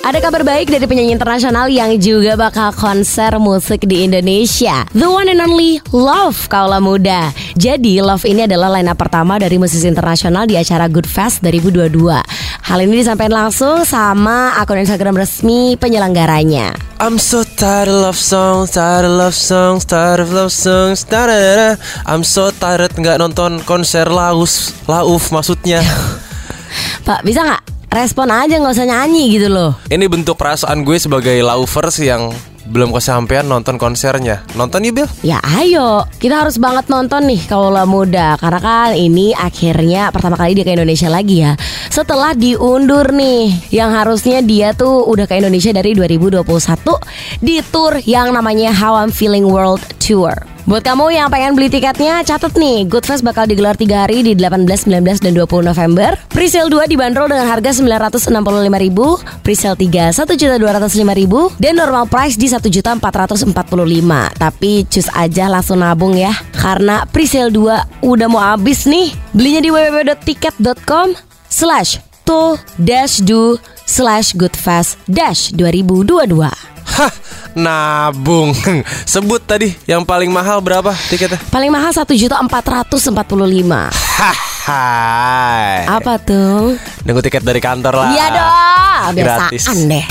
Ada kabar baik dari penyanyi internasional yang juga bakal konser musik di Indonesia. The one and only Love Kaula Muda. Jadi Love ini adalah line up pertama dari musisi internasional di acara Good Fest 2022. Hal ini disampaikan langsung sama akun Instagram resmi penyelenggaranya. I'm so tired of love songs, tired of love songs, tired of love songs. -da. I'm so tired nggak nonton konser laus, lauf maksudnya. Pak, bisa nggak respon aja nggak usah nyanyi gitu loh. Ini bentuk perasaan gue sebagai laufers yang belum kesampaian nonton konsernya. Nonton yuk Bil. Ya ayo, kita harus banget nonton nih Kaula Muda Karena kan ini akhirnya pertama kali dia ke Indonesia lagi ya Setelah diundur nih Yang harusnya dia tuh udah ke Indonesia dari 2021 Di tour yang namanya How I'm Feeling World Tour Buat kamu yang pengen beli tiketnya, catat nih Good Fest bakal digelar 3 hari di 18, 19, dan 20 November. Presale 2 dibanderol dengan harga 965.000 Presale 3 1.205.000 Dan normal price di 1.445 Tapi cus aja langsung nabung ya Karena presale 2 udah mau habis nih. Belinya di www.tiket.com Slash to dash do slash goodfest dash 2022 Hah, nabung. Sebut tadi yang paling mahal berapa tiketnya? Paling mahal 1.445 Haha. Apa tuh? Nunggu tiket dari kantor lah. Iya dong Gratis. Biasaan deh